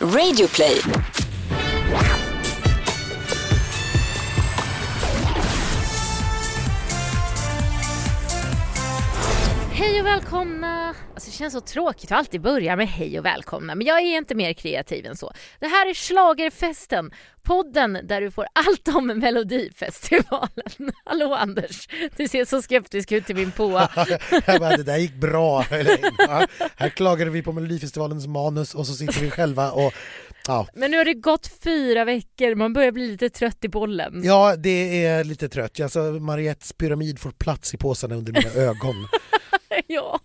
Radioplay. Hej och välkomna! Alltså det känns så tråkigt att alltid börja med hej och välkomna, men jag är inte mer kreativ än så. Det här är Schlagerfesten, podden där du får allt om Melodifestivalen. Hallå Anders, du ser så skeptisk ut i min påa. jag bara, det där gick bra. Ja, här klagade vi på Melodifestivalens manus och så sitter vi själva och Ja. Men nu har det gått fyra veckor, man börjar bli lite trött i bollen. Ja, det är lite trött. Alltså, Mariettes pyramid får plats i påsarna under mina ögon. ja,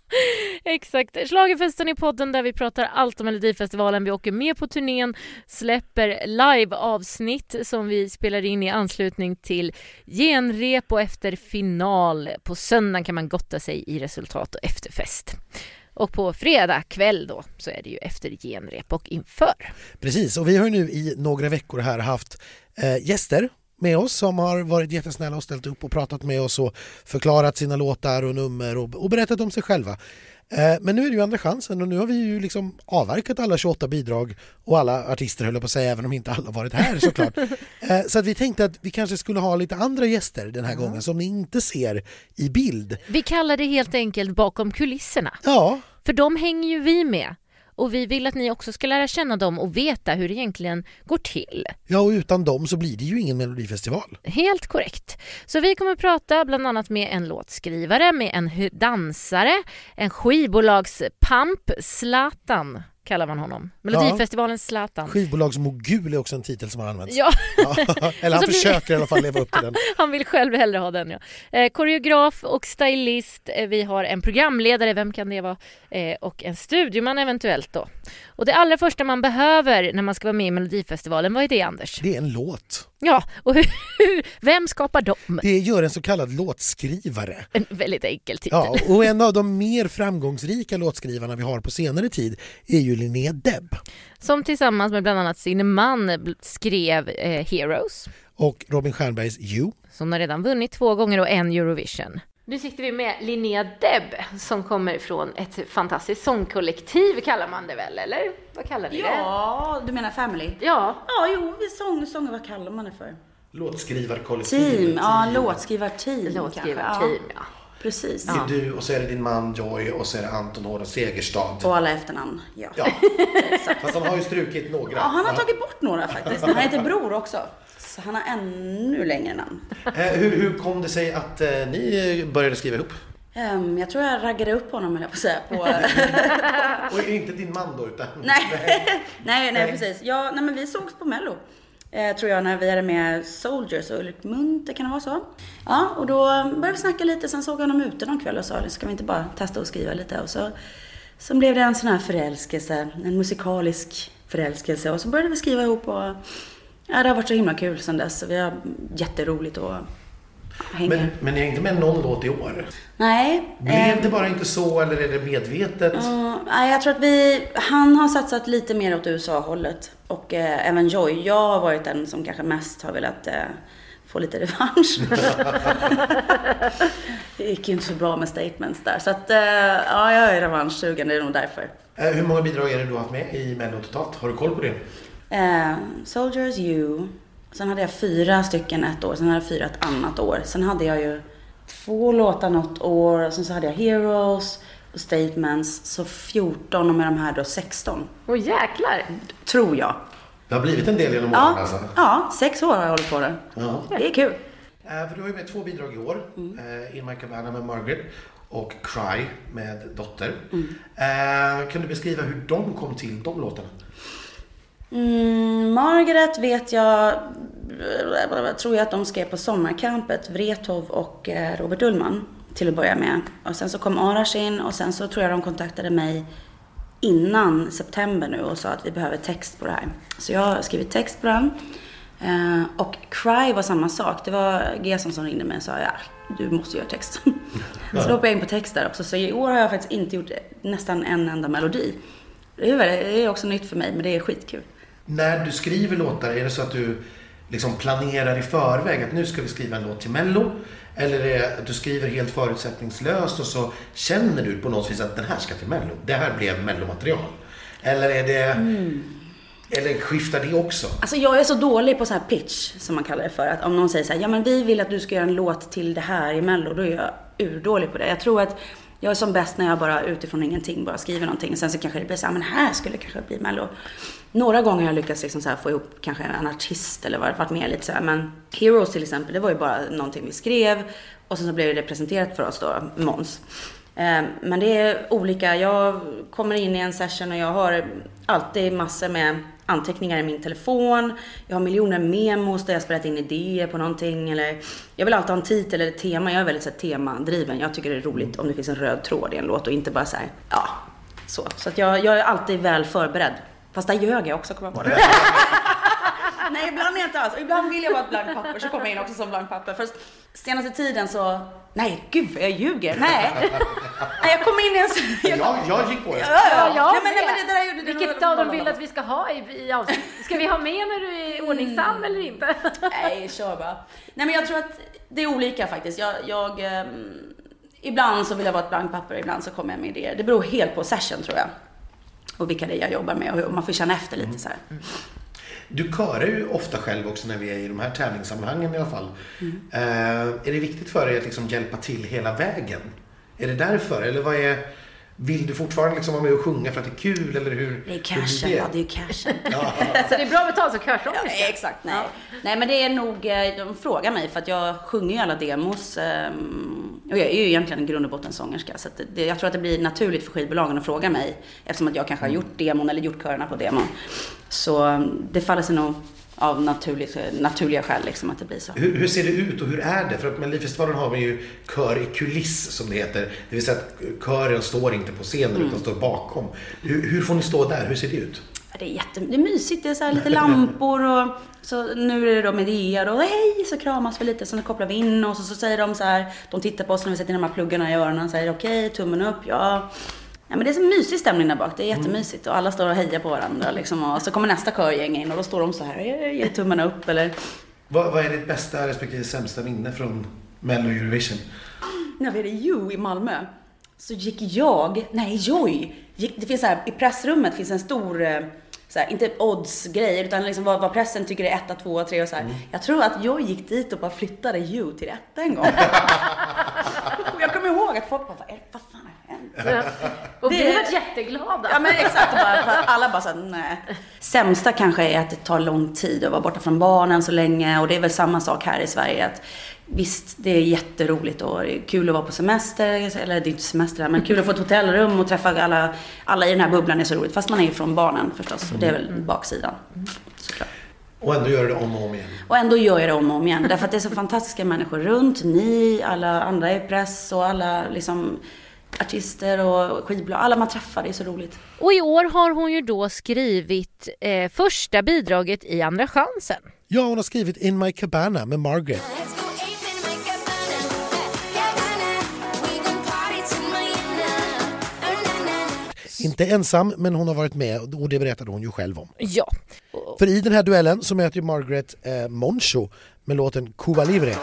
exakt. Schlagerfesten är podden där vi pratar allt om Melodifestivalen. Vi åker med på turnén, släpper live-avsnitt som vi spelar in i anslutning till genrep och efter final. På söndagen kan man gotta sig i resultat och efterfest. Och på fredag kväll då så är det ju efter genrep och inför. Precis, och vi har nu i några veckor här haft eh, gäster med oss som har varit jättesnälla och ställt upp och pratat med oss och förklarat sina låtar och nummer och, och berättat om sig själva. Eh, men nu är det ju andra chansen och nu har vi ju liksom avverkat alla 28 bidrag och alla artister höll på att säga, även om inte alla varit här såklart. Eh, så att vi tänkte att vi kanske skulle ha lite andra gäster den här mm. gången som ni inte ser i bild. Vi kallar det helt enkelt bakom kulisserna. Ja. För de hänger ju vi med och vi vill att ni också ska lära känna dem och veta hur det egentligen går till. Ja, och utan dem så blir det ju ingen melodifestival. Helt korrekt. Så vi kommer att prata bland annat med en låtskrivare, med en dansare, en skivbolagspamp, Zlatan kallar man honom. Melodifestivalens Zlatan. Skivbolagsmogul är också en titel som har använts. Ja. Eller han försöker i alla fall leva upp till den. han vill själv hellre ha den ja. Eh, koreograf och stylist. Eh, vi har en programledare, vem kan det vara? Eh, och en studioman eventuellt då. Och det allra första man behöver när man ska vara med i Melodifestivalen, vad är det Anders? Det är en låt. Ja, och hur, vem skapar dem? Det gör en så kallad låtskrivare. En väldigt enkel titel. Ja, och en av de mer framgångsrika låtskrivarna vi har på senare tid är ju Linnea Deb. Som tillsammans med bland annat sin man skrev eh, Heroes. Och Robin Stjernbergs You. Som har redan vunnit två gånger och en Eurovision. Nu sitter vi med Linnea Deb som kommer från ett fantastiskt sångkollektiv kallar man det väl, eller? Vad kallar ni det? Ja, du menar Family? Ja. Ja, jo, vi sång, sång, vad kallar man det för? Låtskrivarkollektiv. Team, ja, låtskrivarteam Låtskrivarteam, ja. Precis. Det är du och så är det din man Joy och så är det Anton Hårda Segerstad. Och alla efternamn, ja. ja. Fast han har ju strukit några. Ja, han har tagit bort några faktiskt. Han heter Bror också. Så han har ännu längre namn. Eh, hur, hur kom det sig att eh, ni började skriva ihop? Um, jag tror jag raggade upp honom, höll jag på att säga. På, och inte din man då? Utan... nej. nej, nej, precis. Ja, nej, men vi sågs på Mello. Eh, tror jag, när vi hade med Soldiers och Ulrik Munthe, kan det vara så? Ja, och då började vi snacka lite. Sen såg jag honom ute någon kväll och sa, ska vi inte bara testa och skriva lite? Och så, så blev det en sån här förälskelse, en musikalisk förälskelse. Och så började vi skriva ihop och Ja, det har varit så himla kul sen dess. Vi har jätteroligt och hänger. Men, men ni är inte med någon låt i år? Nej. Blev eh, det bara inte så eller är det medvetet? Uh, nej, jag tror att vi, han har satsat lite mer åt USA-hållet. Och eh, även Joy. Jag har varit den som kanske mest har velat eh, få lite revansch. det gick ju inte så bra med statements där. Så att, eh, ja, jag är revanschsugen. Det är nog därför. Eh, hur många bidrag är det du har haft med i Mello totalt? Har du koll på det? Eh, Soldiers You. Sen hade jag fyra stycken ett år. Sen hade jag fyra ett annat år. Sen hade jag ju två låtar något år. Sen så hade jag Heroes och Statements. Så 14 och med de här då 16. Åh jäklar! Tror jag. Det har blivit en del genom åren ja, alltså? Ja, sex år har jag hållit på det. Ja. Det är kul. Eh, för du har ju med två bidrag i år. Mm. Eh, In My Cabana med Margaret och Cry med Dotter. Mm. Eh, kan du beskriva hur de kom till, de låtarna? Mm, Margaret vet jag, tror jag att de skrev på Sommarkampet, Wrethov och eh, Robert Ullman till att börja med. Och sen så kom Arash in och sen så tror jag de kontaktade mig innan september nu och sa att vi behöver text på det här. Så jag har skrivit text på den. Eh, och Cry var samma sak. Det var Gesson som ringde mig och sa ja, du måste göra text. så då hoppade jag in på text där också. Så i år har jag faktiskt inte gjort nästan en enda melodi. Det är, väldigt, det är också nytt för mig, men det är skitkul. När du skriver låtar, är det så att du liksom planerar i förväg att nu ska vi skriva en låt till Mello? Eller är det att du skriver helt förutsättningslöst och så känner du på något vis att den här ska till Mello. Det här blev Mellomaterial. Eller är det... Mm. Eller skiftar det också? Alltså jag är så dålig på så här pitch, som man kallar det för. Att om någon säger så här, ja men vi vill att du ska göra en låt till det här i Mello, då är jag urdålig på det. Jag tror att jag är som bäst när jag bara utifrån ingenting bara skriver någonting. Sen så kanske det blir så här, men här skulle kanske bli Mello. Några gånger har jag lyckats liksom så här få ihop kanske en artist eller varit med lite så här. Men Heroes till exempel, det var ju bara någonting vi skrev. Och sen så blev det presenterat för oss då, Måns. Ehm, men det är olika. Jag kommer in i en session och jag har alltid massor med anteckningar i min telefon. Jag har miljoner memos där jag spelat in idéer på någonting. Eller jag vill alltid ha en titel eller ett tema. Jag är väldigt så här, temadriven. Jag tycker det är roligt om det finns en röd tråd i en låt och inte bara så här, ja, så. Så att jag, jag är alltid väl förberedd. Fast där ljög jag också, kommer jag på det. Nej, ibland är jag inte alls. Ibland vill jag vara ett blankt papper, så kommer jag in också som blankt papper. För senaste tiden så, nej gud jag ljuger. Nej. nej jag kom in i en sån... Jag, Jag, jag gick på det. ja, ja. Ja, jag nej, men, nej, men det där gjorde det Vilket av dem vill att vi ska ha i, i avsnitt? Ska vi ha med när du är ordningsam eller inte? Nej, kör bara. Nej men jag tror att det är olika faktiskt. Jag, jag ehm, ibland så vill jag vara ett blankt papper, ibland så kommer jag med idéer. Det beror helt på session tror jag. Och vilka det är jag jobbar med och man får känna efter lite så här. Du körar ju ofta själv också när vi är i de här tävlingssammanhangen i alla fall. Eh, är det viktigt för dig att liksom hjälpa till hela vägen? Är det därför? Eller vad är... Vill du fortfarande liksom vara med och sjunga för att det är kul? Eller hur? Det är cashen, ja det är cashen. Så det är bra betalt som Ja, körsångerska? exakt, nej. Nej men det är nog, eh, de frågar mig för att jag sjunger ju alla demos. ehm, Och jag är ju egentligen en grund och botten sångerska. Så att det, jag tror att det blir naturligt för skivbolagen att fråga mig. Eftersom att jag kanske har gjort demon eller gjort körerna på demon. Så eh, det faller sig nog av naturligt, naturliga skäl liksom att det blir så. Hur, hur ser det ut och hur är det? För att Melodifestivalen har vi ju kör i kuliss som det heter. Det vill säga att kören står inte på scenen Mm. utan står bakom. Hur, hur får ni stå där? Hur ser det ut? Det är, jätte, det är mysigt, det är så lite lampor och så nu är det då Medea och hej så kramas vi lite, så nu kopplar vi in oss och så säger de så här, de tittar på oss när vi sätter de här pluggarna i öronen och säger okej, tummen upp, ja. Ja men det är så mysig stämning där bak, det är jättemysigt och alla står och hejar på varandra liksom och så kommer nästa körgäng in och då står de så här, ger tummen upp eller Vad, vad är ditt bästa respektive sämsta minne från Mello Eurovision? när vi hade You i Malmö så gick jag, nej Joy, gick, det finns så här, i pressrummet finns en stor, eh, här, inte odds-grej, utan liksom vad, vad pressen tycker är etta, tvåa, tre och så här. Jag tror att Joy gick dit och bara flyttade You till etta en gång. och jag kommer ihåg att folk bara, vad, fan? Och vi Det- har varit jätteglada. Ja men exakt, och bara, alla bara såhär, nej. Sämsta kanske är att det tar lång tid att vara borta från barnen så länge och det är väl samma sak här i Sverige. Att, visst, det är jätteroligt och kul att vara på semester, eller det är inte semester här, men kul att få ett hotellrum och träffa alla, alla i den här bubblan är så roligt. Fast man är ju från barnen förstås, och det är väl baksidan. Såklart. Och ändå gör det om och om igen. Och ändå gör jag det om och om igen. Därför att det är så fantastiska människor runt. Ni, alla andra i press och alla liksom artister och skivbolag. Alla man träffar, det är så roligt. Och i år har hon ju då skrivit eh, första bidraget i Andra chansen. Ja, hon har skrivit In My Cabana med Margaret. Inte ensam, men hon har varit med och det berättade hon ju själv om. Ja. För i den här duellen så möter ju Margaret eh, Moncho med låten Cuba Libre.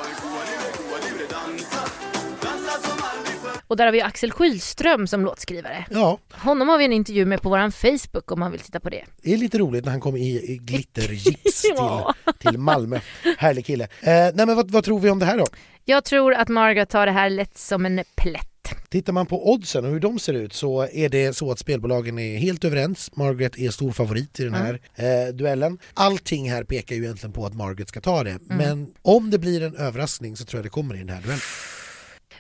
Och där har vi Axel Skylström som låtskrivare. Ja, Honom har vi en intervju med på våran Facebook om man vill titta på det. det är lite roligt när han kom i, glittergips Ja. till, till Malmö. Härlig kille. Eh, nej men vad, vad tror vi om det här då? Jag tror att Margaret tar det här lätt som en plätt. Tittar man på oddsen och hur de ser ut så är det så att spelbolagen är helt överens. Margaret är stor favorit i den här eh, duellen. Allting här pekar ju egentligen på att Margaret ska ta det. Men om det blir en överraskning så tror jag det kommer i den här duellen.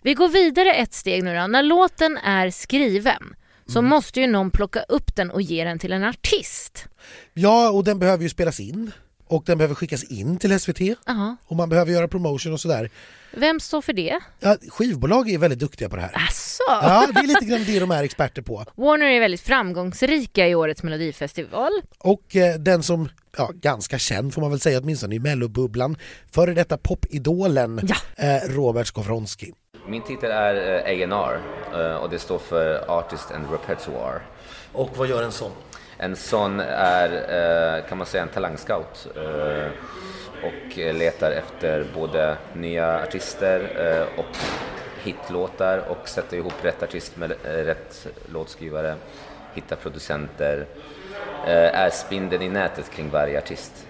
Vi går vidare ett steg nu då. När låten är skriven så måste ju någon plocka upp den och ge den till en artist. Ja, och den behöver ju spelas in. Och den behöver skickas in till SVT. Jaha. Och man behöver göra promotion och sådär. Vem står för det? Ja, skivbolag är väldigt duktiga på det här. Asså? Ja, det är lite grann det de är experter på. Warner är väldigt framgångsrika i årets melodifestival. Och eh, den som, ja, ganska känd får man väl säga åtminstone i mellobubblan, före detta popidolen Ja. eh, Robert Skowronski. Min titel är eh, A&R eh, och det står för Artist and Repertoire. Och vad gör en sån? En sån är, eh, kan man säga, en talangscout och letar efter både nya artister och hitlåtar och sätter ihop rätt artist med rätt låtskrivare hitta producenter, är spindeln i nätet kring varje artist.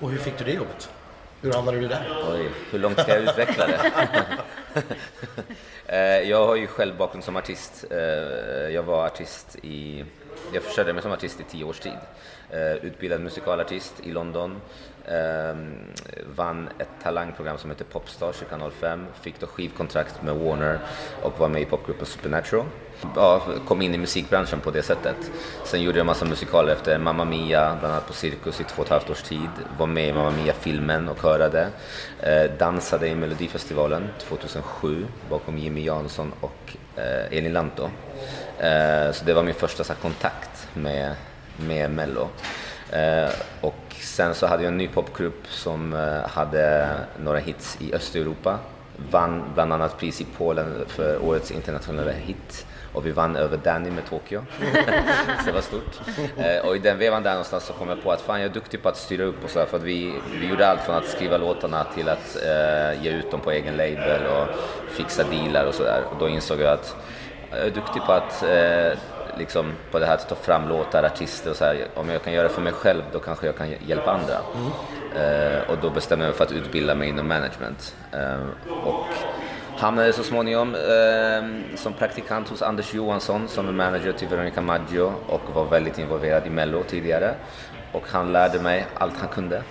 Och hur fick du det jobbet? Hur hamnade du där? Oj, hur långt ska jag utveckla det? Eh, jag har ju själv bakgrund som artist. Eh, Jag var artist i... Jag försörjde mig som artist i tio års tid. Eh, Utbildad musikalartist i London. Eh, Vann ett talangprogram som heter Popstars i kanal 5. Fick då skivkontrakt med Warner och var med i popgruppen Supernatural. Ja, kom in i musikbranschen på det sättet. Sen gjorde jag massa musikaler efter Mamma Mia, bland annat på Cirkus i två och ett halvt års tid. Var med i Mamma Mia-filmen och körade. Eh, dansade i Melodifestivalen 2007 bakom Jimmy Jansson och eh, Elin Lanto. Eh, så det var min första så här, kontakt med, med Mello. Eh, och sen så hade jag en ny popgrupp som eh, hade några hits i Östeuropa. Vann bland annat pris i Polen för årets internationella hit. Och vi vann över Danny med Tokyo. så det var stort. Eh, och i den vevan där någonstans så kom jag på att fan jag är duktig på att styra upp och så här, för att vi, vi gjorde allt från att skriva låtarna till att eh, ge ut dem på egen label och fixa dealar och sådär. Och då insåg jag att jag är duktig på att eh, liksom på det här att ta fram låtar, artister och så här. Om jag kan göra det för mig själv då kanske jag kan hjälpa andra. Eh, och då bestämde jag mig för att utbilda mig inom management. Eh, och hamnade så småningom eh, som praktikant hos Anders Johansson som är manager till Veronica Maggio och var väldigt involverad i Mello tidigare. Och han lärde mig allt han kunde.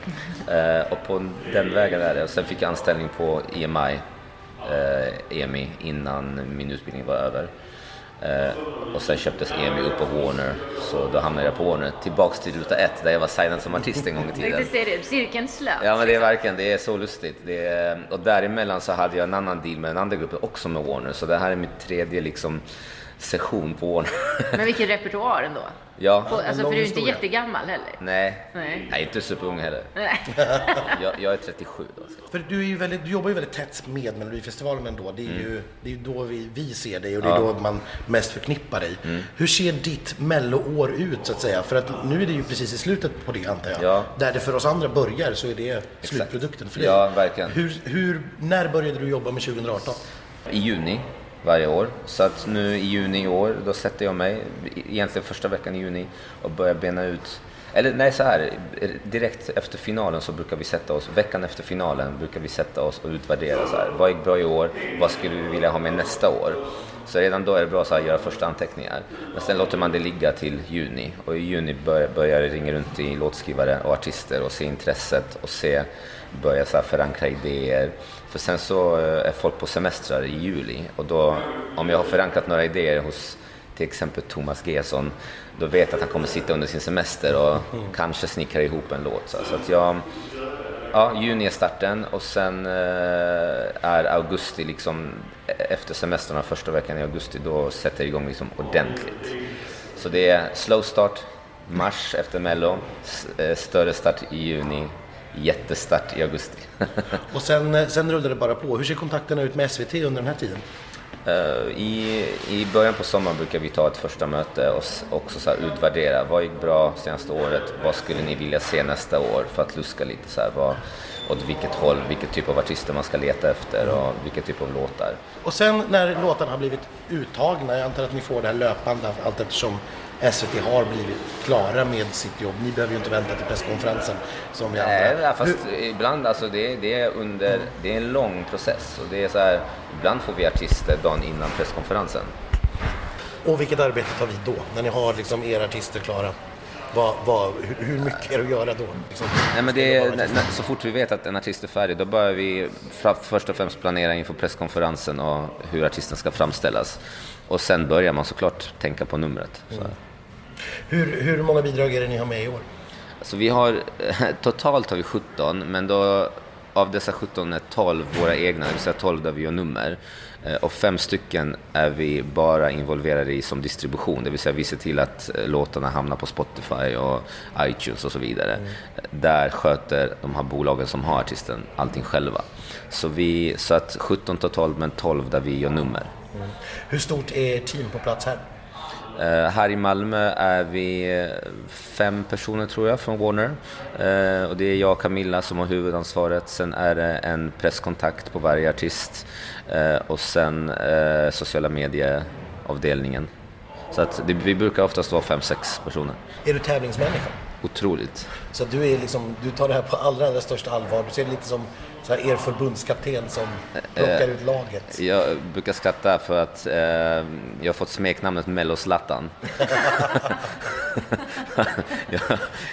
Eh, och på den vägen är det. Och sen fick jag anställning på EMI, eh, EMI innan min utbildning var över. Eh, och sen köptes EMI upp av Warner, så då hamnade jag på Warner. Tillbaks till ruta ett där jag var signad som artist en gång i tiden. cirkeln slöt. Ja men det är verkligen, det är så lustigt. Det är, och däremellan så hade jag en annan deal med den andra gruppen, också med Warner. Så det här är min tredje liksom session på Warner. Men vilken repertoar ändå. ja, På, alltså, för du är inte historia. jättegammal heller. nej. Nej. Nej, inte superung heller. Nej. Jag, jag är 37 då. så. För du, är ju väldigt, du jobbar ju väldigt tätt med Melodifestivalen ändå. Det är ju det är ju då vi, vi ser dig och det är Mm. Ja. då man mest förknippar dig. Mm. Hur ser ditt melloår ut så att säga? För att nu är det ju precis i slutet på det antar jag. Ja. Där det för oss andra börjar så är det slutprodukten för dig. Ja, verkligen. Hur, hur, när började du jobba med 2018? I juni varje år. Så att nu i juni i år, då sätter jag mig, egentligen första veckan i juni, och börjar bena ut eller nej, så här, direkt efter finalen så brukar vi sätta oss, veckan efter finalen brukar vi sätta oss och utvärdera så här. Vad gick bra i år? Vad skulle vi vilja ha med nästa år? Så redan då är det bra så här, att göra första anteckningar. Men sen låter man det ligga till juni och i juni börjar, börjar det ringa runt till låtskrivare och artister och se intresset och se, börja så här, förankra idéer. För sen så eh, är folk på semestrar i juli och då, om jag har förankrat några idéer hos till exempel Thomas Gesson, då vet jag att han kommer sitta under sin semester och kanske snickra ihop en låt. Så, så att jag, ja, juni är starten och sen eh, är augusti liksom e-, efter semestrarna, första veckan i augusti, då sätter jag igång liksom ordentligt. Så det är slow start, mars efter mello, eh, större start i juni, jättestart i augusti. Och sen, eh, sen rullar det bara på. Hur ser kontakterna ut med SVT under den här tiden? Eh, I, I början på sommaren brukar vi ta ett första möte och också så utvärdera. Vad gick bra senaste året? Vad skulle ni vilja se nästa år? För att luska lite så här, vad, åt vilket håll, vilket typ av artister man ska leta efter och vilken typ av låtar. Och sen när låtarna har blivit uttagna, jag antar att ni får det här löpande allt eftersom SVT har blivit klara med sitt jobb. Ni behöver ju inte vänta till presskonferensen som vi andra. Nej, fast Hur- ibland alltså det, är- det är under, det är en lång process och det är så här, ibland får vi artister dagen innan presskonferensen. Och vilket arbete tar vi då? När ni har liksom era artister klara? Vad, vad, hur, mycket är det att göra då? Liksom, Nej, men det är, när, när, så fort vi vet att en artist är färdig, då börjar vi först och främst planera inför presskonferensen och hur artisten ska framställas. Och sen börjar man såklart tänka på numret. Så. här. hur, hur många bidrag är det ni har med i år? Så vi har, totalt har vi 17, men då av dessa 17 är 12 våra egna, det vill säga 12 där vi gör nummer. Eh, Och fem stycken är vi bara involverade i som distribution, det vill säga vi ser till att eh, låtarna hamnar på Spotify och iTunes och så vidare. Där sköter de här bolagen som har artisten allting själva. Så, vi, så att 17 totalt, men 12 där vi gör nummer. Hur stort är ert team på plats här? Eh, här i Malmö är vi eh, fem personer tror jag från Warner. Eh, och det är jag och Camilla som har huvudansvaret. Sen är det en presskontakt på varje artist. Eh, och sen sociala medieavdelningen. Så att det, vi brukar oftast vara fem, sex personer. Är du tävlingsmänniska? Otroligt. Så du, är liksom, du tar det här på allra, allra största allvar. Du ser det lite som så här, er förbundskapten som plockar ut laget. Jag brukar skratta för att eh, jag har fått smeknamnet Melloslattan. jag,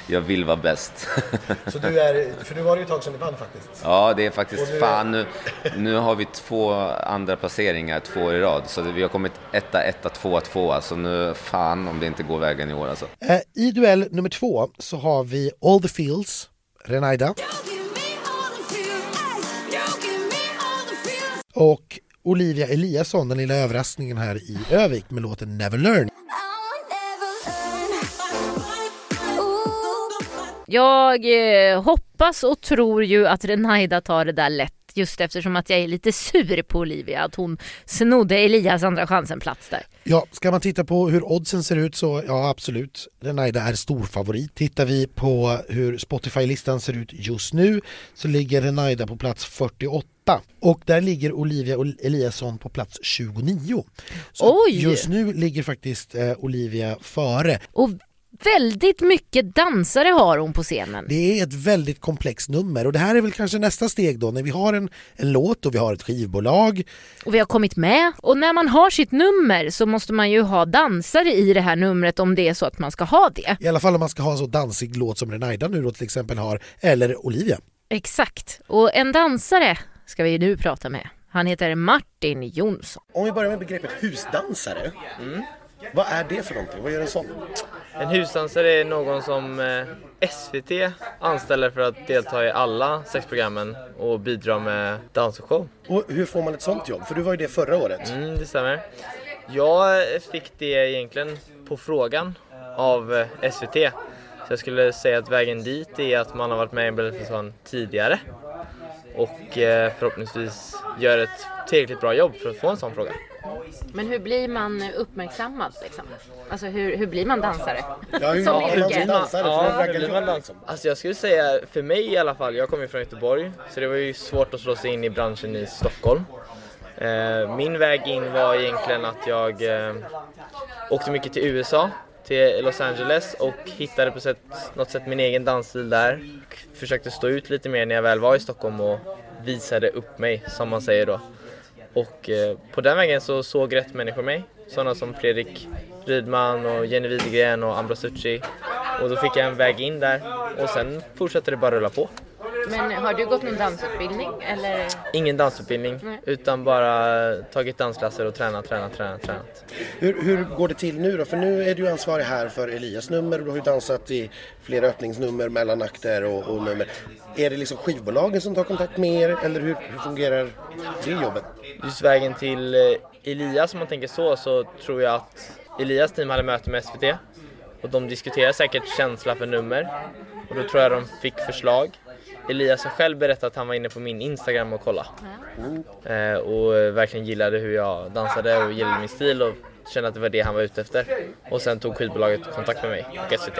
jag vill vara bäst. Så du är, för nu var det ju ett tag sedan du vann faktiskt. Ja, det är faktiskt nu är- fan nu. Nu har vi två andra placeringar två år i rad. Så vi har kommit etta, etta, tvåa, tvåa. Så nu fan om det inte går vägen i år alltså. Eh, I duell nummer två så har vi All the Fields, Renaida, och Olivia Eliasson, den lilla överraskningen här i Övik med låten Never Learn. Jag eh, hoppas och tror ju att Renaida tar det där lätt just eftersom att jag är lite sur på Olivia att hon snodde Elias andra chansen-plats där. Ja, ska man titta på hur oddsen ser ut så ja absolut, Renaida är stor favorit. Tittar vi på hur Spotify-listan ser ut just nu så ligger Renaida på plats 48 och där ligger Olivia Ol- Eliasson på plats 29. Så Oj! just nu ligger faktiskt eh, Olivia före. Och väldigt mycket dansare har hon på scenen. Det är ett väldigt komplext nummer och det här är väl kanske nästa steg då när vi har en, en låt och vi har ett skivbolag. Och vi har kommit med. Och när man har sitt nummer så måste man ju ha dansare i det här numret om det är så att man ska ha det. I alla fall om man ska ha en så dansig låt som Renaida nu då till exempel har, eller Olivia. Exakt. Och en dansare ska vi nu prata med. Han heter Martin Jonsson. Om vi börjar med begreppet husdansare. Vad är det för någonting? Vad gör en sån? En husdansare är någon som eh, SVT anställer för att delta i alla sex programmen och bidra med dans och show. Och hur får man ett sånt jobb? För du var ju det förra året. Mm, det stämmer. Jag fick det egentligen på frågan av eh, SVT. Så jag skulle säga att vägen dit är att man har varit med i en Melodifestivalen tidigare och eh, förhoppningsvis gör ett tillräckligt bra jobb för att få en sån fråga. Men hur blir man uppmärksammad liksom? Alltså hur, hur blir man dansare? Ja, hur Som man yrke. som dansare? Ja, hur blir man liksom. Alltså jag skulle säga, för mig i alla fall, jag kommer ju från Göteborg, så det var ju svårt att slå sig in i branschen i Stockholm. Eh, Min väg in var egentligen att jag eh, åkte mycket till USA, till Los Angeles och hittade på sätt, något sätt min egen dansstil där. Försökte stå ut lite mer när jag väl var i Stockholm och visade upp mig, som man säger då. Och eh, på den vägen så såg rätt människor mig. Sådana som Fredrik Rydman och Jenny Widegren och Ambra Succi. Och då fick jag en väg in där och sen fortsatte det bara rulla på. Men har du gått någon dansutbildning eller? Ingen dansutbildning Nej. utan bara tagit dansklasser och tränat, tränat, tränat, tränat. Hur, hur går det till nu då? För nu är du ansvarig här för Elias nummer och du har ju dansat i flera öppningsnummer, mellanakter och, och nummer. Är det liksom skivbolagen som tar kontakt med er eller hur, hur fungerar det jobbet? Just vägen till eh, Elias om man tänker så, så tror jag att Elias team hade möte med SVT och de diskuterade säkert känsla för nummer och då tror jag de fick förslag. Elias har själv berättat att han var inne på min Instagram och kollade eh, och verkligen gillade hur jag dansade och gillade min stil och kände att det var det han var ute efter. Och sen tog skivbolaget kontakt med mig och SVT.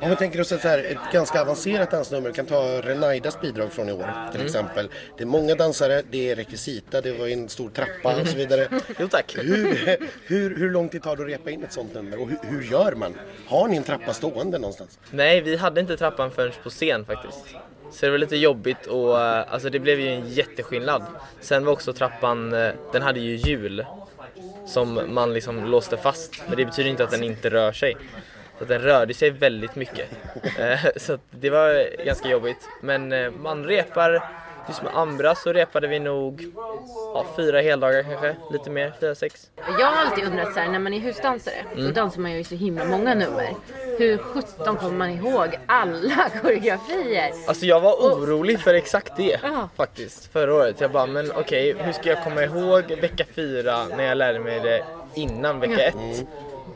Om vi tänker oss ett, så här, ett ganska avancerat dansnummer, vi kan ta Renaidas bidrag från i år till exempel. Det är många dansare, det är rekvisita, det var en stor trappa och så vidare. Jo tack! Hur, hur, hur lång tid tar det att repa in ett sånt nummer och hur, hur gör man? Har ni en trappa stående någonstans? Nej, vi hade inte trappan förrän på scen faktiskt. Så det var lite jobbigt och eh, alltså det blev ju en jätteskillnad. Sen var också trappan, eh, den hade ju hjul som man liksom låste fast. Men det betyder inte att den inte rör sig. Så att den rörde sig väldigt mycket. Eh, så att det var ganska jobbigt. Men eh, man repar, just med Ambra så repade vi nog ja, fyra heldagar kanske, lite mer, fyra, sex. Jag har alltid undrat så här, när man är husdansare, då dansar man ju så himla många nummer. Hur sjutton kommer man ihåg alla koreografier? Alltså jag var orolig för exakt det Ja. faktiskt förra året. Jag bara, men okej, hur ska jag komma ihåg vecka fyra när jag lärde mig det innan vecka ett?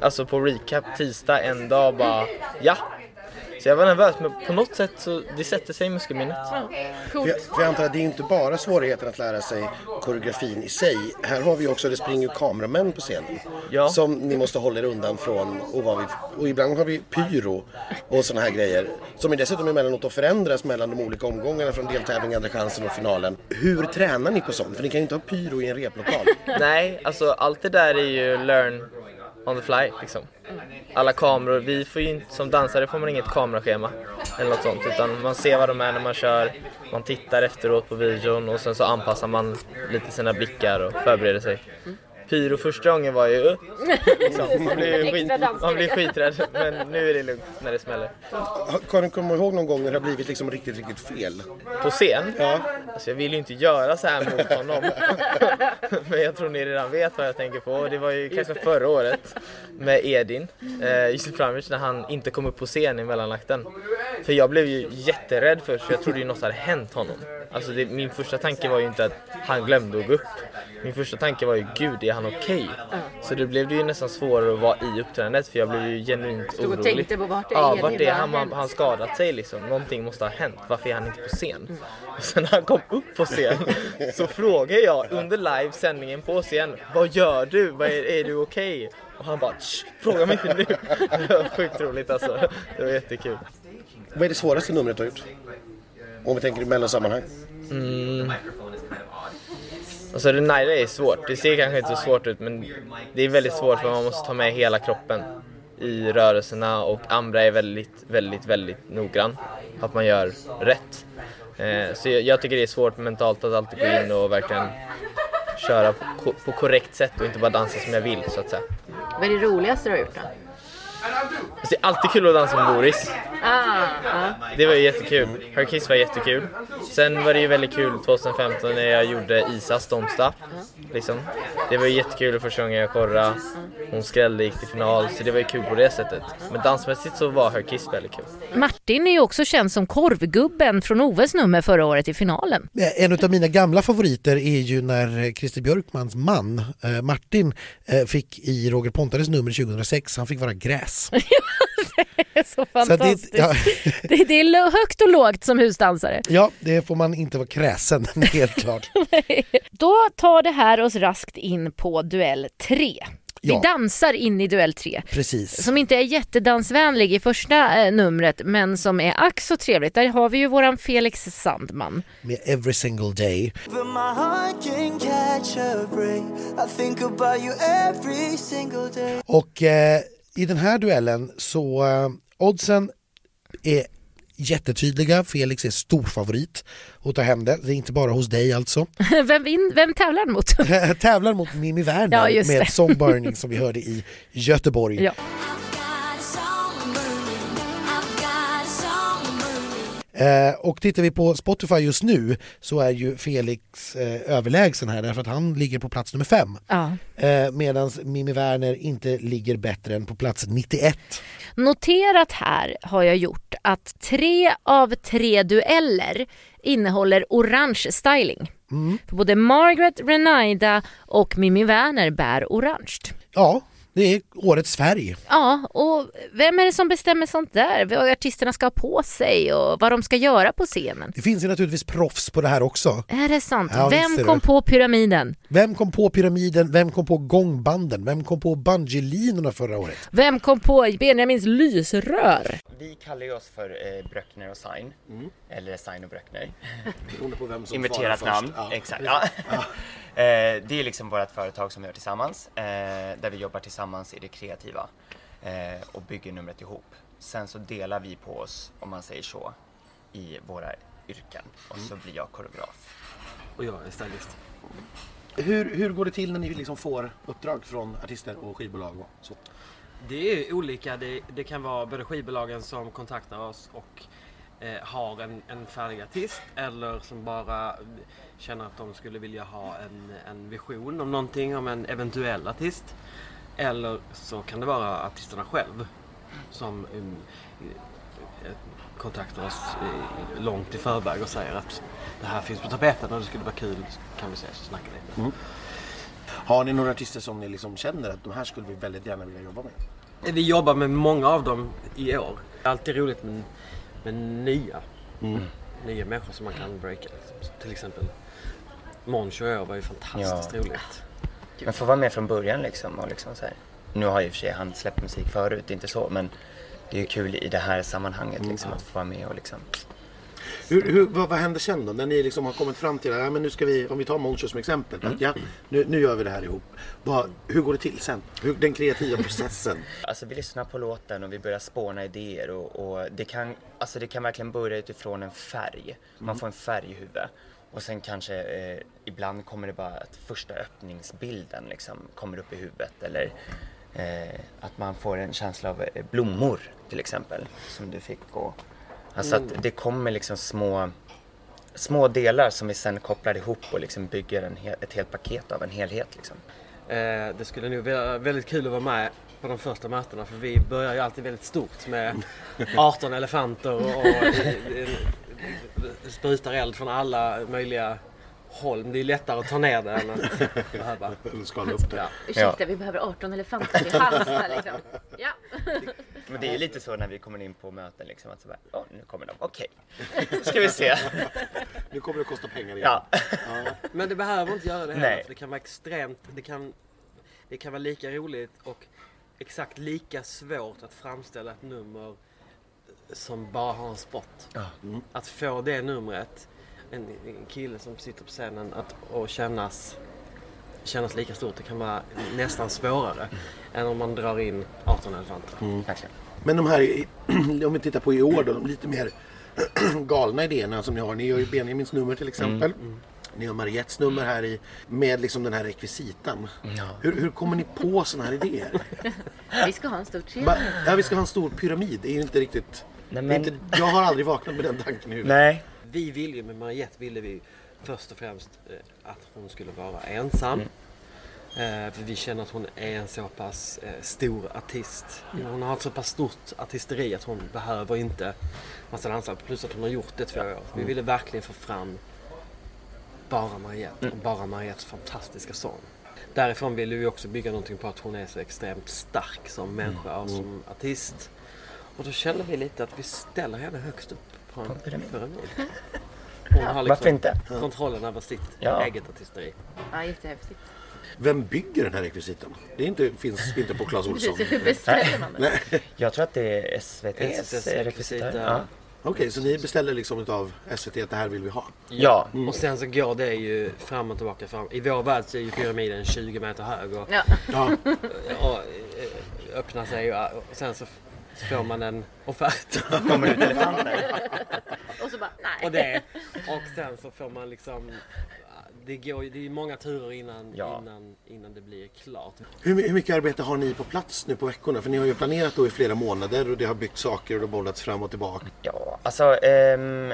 Alltså på recap tisdag en dag bara, ja. Så jag var nervös men på något sätt så det sätter sig i muskelminnet. Ja, För coolt. jag, för jag antar att det är inte bara svårigheten att lära sig koreografin i sig. Här har vi också, det springer ju kameramän på scenen. Ja. Som ni måste hålla er undan från. Och, vad vi, och ibland har vi pyro och sådana här grejer. Som är dessutom emellanåt att förändras mellan de olika omgångarna från deltävling, andra chansen och finalen. Hur tränar ni på sånt? För ni kan ju inte ha pyro i en replokal. Nej, alltså allt det där är ju learn on the fly liksom. Alla kameror, vi får ju inte, som dansare får man inget kameraschema eller något sånt utan man ser vad de är när man kör, man tittar efteråt på videon och sen så anpassar man lite sina blickar och förbereder sig. Pyro första gången var ju, liksom, man blir, skit, man blir skiträdd men nu är det lugnt när det smäller. Kan du komma ihåg någon gång när det har blivit liksom riktigt, riktigt fel? På scen? Ja. Alltså jag vill ju inte göra så här mot honom. Men jag tror ni redan vet vad jag tänker på. Det var ju kanske förra året med Edin, eh, Josef Framic, när han inte kom upp på scen i mellanakten. För jag blev ju jätterädd först, för jag trodde ju något hade hänt honom. Alltså det, min första tanke var ju inte att han glömde att gå upp. Min första tanke var ju, gud är han okej? Så det blev det ju nästan svårare att vara i uppträdandet för jag blev ju genuint Stod och orolig. tänkte på vart är ja, Edin? vart är Vad har han? Han han skadat sig liksom. Någonting måste ha hänt. Varför är han inte på scen? Och sen när han kom upp på scen så frågade jag under livesändningen på scen. Vad gör du? Vad är, är du okej? Och han bara "Tsch, fråga mig inte nu. Det var sjukt roligt alltså. Det var jättekul. Vad är det svåraste numret du har gjort? Om vi tänker i mellansammanhang. Alltså det Naira är svårt. Det ser kanske inte så svårt ut men det är väldigt svårt för man måste ta med hela kroppen i rörelserna och Ambra är väldigt, väldigt, väldigt noggrann. Att man gör rätt. Eh, så jag, tycker det är svårt mentalt att alltid gå in och verkligen köra på korrekt sätt och inte bara dansa som jag vill så att säga. Vad är det roligaste du har gjort då? Alltså, det är alltid kul att dansa med Boris. Ah, ja. Det var ju jättekul. Her Kiss var jättekul. Sen var det ju väldigt kul 2015 när jag gjorde Isas Don't Stop. Liksom. Det var ju jättekul första gången jag korrade. Hon skrällde gick till final, så det var ju kul på det sättet. Men dansmässigt så var Her Kiss väldigt kul. Martin är ju också känd som korvgubben från Oves nummer förra året i finalen. En av mina gamla favoriter är ju när eh, Christer Björkmans man eh, Martin eh, fick i Roger Pontares nummer 2006, han fick vara gräs. Det är så Så fantastiskt. det, ja, Det, det är högt och lågt som husdansare. ja, det får man inte vara kräsen, helt klart. Då tar det här oss raskt in på duell 3. Vi Ja. dansar in i duell 3. Precis. Som inte är jättedansvänlig i första eh, numret men som är ack så trevligt. Där har vi ju våran Felix Sandman. Med Every single day. But my heart can catch a break. I think about you every single day. Och eh, i den här duellen så eh, oddsen är jättetydliga. Felix är stor favorit att ta hem det. Det är inte bara hos dig alltså. Vem, vin, vem tävlar han mot? Tävlar mot Mimi Werner Ja, med det. Song Burning som vi hörde i Göteborg. Ja. Eh, och tittar vi på Spotify just nu så är ju Felix eh, överlägsen här därför att han ligger på plats nummer fem. Ja. Eh, Medan Mimi Werner inte ligger bättre än på plats 91. Noterat här har jag gjort att tre av tre dueller innehåller orange styling. För både Margaret Renaida och Mimi Werner bär orange. Ja, det är årets färg. Ja, och vem är det som bestämmer sånt där? Vad artisterna ska ha på sig och vad de ska göra på scenen? Det finns ju naturligtvis proffs på det här också. Är det sant? Ja, vem kom det. på pyramiden? Vem kom på pyramiden? Vem kom på gångbanden? Vem kom på bungee-linorna förra året? Vem kom på Benjamins lysrör? Vi kallar ju oss för eh, Bröckner och Sign, eller Sign och Bröckner. Beroende på vem som Inverterat svarar namn, först. Ja. exakt. Ja. eh, det är liksom vårt företag som vi gör tillsammans, eh, där vi jobbar tillsammans i det kreativa eh, och bygger numret ihop. Sen så delar vi på oss, om man säger så, i våra yrken och så blir jag koreograf. Och jag är stylist. Hur, hur går det till när ni liksom får uppdrag från artister och skivbolag? Och så? Det är olika. Det, det kan vara både skivbolagen som kontaktar oss och eh, har en, en färdig artist eller som bara känner att de skulle vilja ha en, en vision om någonting, om en eventuell artist. Eller så kan det vara artisterna själv som um, eh, kontaktar oss eh, långt i förväg och säger att det här finns på tapeten och det skulle vara kul, kan vi ses och snacka lite. Har ni några artister som ni liksom känner att de här skulle vi väldigt gärna vilja jobba med? Vi jobbar med många av dem i år. Det är alltid roligt med, med nya. Nya människor som man kan breaka. Liksom. Till exempel Moncho och jag var ju fantastiskt Ja. roligt. Men få vara med från början liksom och liksom så här. Nu har ju i och för sig han släppt musik förut, inte så, men det är ju kul i det här sammanhanget liksom att få vara med och liksom Hur, hur, vad, vad händer sen då? När ni liksom har kommit fram till att ja, men nu ska vi, om vi tar Moncho som exempel. Att, ja, nu, nu gör vi det här ihop. Vad, hur går det till sen? Hur, den kreativa processen? Alltså vi lyssnar på låten och vi börjar spåna idéer och, och det, kan, alltså det kan verkligen börja utifrån en färg. Man får en färg i huvudet. Och sen kanske eh, ibland kommer det bara att första öppningsbilden liksom kommer upp i huvudet eller eh, att man får en känsla av eh, blommor till exempel som du fick. Och, alltså att det kommer liksom små, små delar som vi sen kopplar ihop och liksom bygger en ett helt paket av en helhet. Liksom. Eh, det skulle nog vara väldigt kul att vara med på de första mötena för vi börjar ju alltid väldigt stort med 18 elefanter och, och sprutar eld från alla möjliga håll. Men det är lättare att ta ner det än att behöva. Skala upp det. Ja. Ursäkta, vi behöver 18 elefanter i Halmstad liksom. Ja. Men det är lite så när vi kommer in på möten liksom att så bara, "Åh, nu kommer de, okej, nu ska vi se. Nu kommer det att kosta pengar igen. Ja. Men det behöver inte göra det heller. Nej. För det kan vara extremt, det kan, det kan vara lika roligt och exakt lika svårt att framställa ett nummer som bara har en spot. Mm. Att få det numret, en, en kille som sitter på scenen, att, och kännas, kännas lika stort. Det kan vara nästan svårare än om man drar in 18 elefanter. Verkligen. Men de här, om vi tittar på i år då, de lite mer galna idéerna som ni har. Ni gör ju Benjamins nummer till exempel. Ni har Mariettes nummer här i, med liksom den här rekvisitan. Hur, hur kommer ni på sådana här idéer? Vi ska ha en stor trevlig. ja, vi ska ha en stor pyramid. Det är ju inte riktigt... Nej, men- inte, jag har aldrig vaknat med den tanken i huvudet. Nej. Vi ville ju med Mariette ville vi först och främst eh, att hon skulle vara ensam. Eh, för vi känner att hon är en så pass eh, stor artist. Hon har ett så pass stort artisteri att hon behöver inte massa dansare. Plus att hon har gjort det två år. Vi ville verkligen få fram bara Mariette och bara Mariettes fantastiska sång. Därifrån ville vi också bygga någonting på att hon är så extremt stark som människa och som artist. Och då kände vi lite att vi ställer henne högst upp på en pyramid. pyramid. Hon har liksom Varför inte? kontrollen över sitt Ja. eget artisteri. Ja, jättehäftigt. Vem bygger den här rekvisitan? Det är inte, finns inte på Clas Ohlson. Precis, hur beställer man det? Jag tror att det är SVT's SVT:s rekvisita. rekvisita. Ja. Okej, så ni beställer liksom av SVT att det här vill vi ha? ja. Och sen så går det ju fram och tillbaka. Fram. I vår värld så är ju pyramiden 20 meter hög och, Ja. Ja, och eh, öppnar sig och, och sen så får man en offert. Kommer ut elefanter. Och så bara, nej. och det. Och sen så får man liksom det, går, det är många turer innan, Ja. innan, innan det blir klart. Hur, hur mycket arbete har ni på plats nu på veckorna? För ni har ju planerat då i flera månader och det har byggt saker och det har bollats fram och tillbaka. Ja, alltså ehm,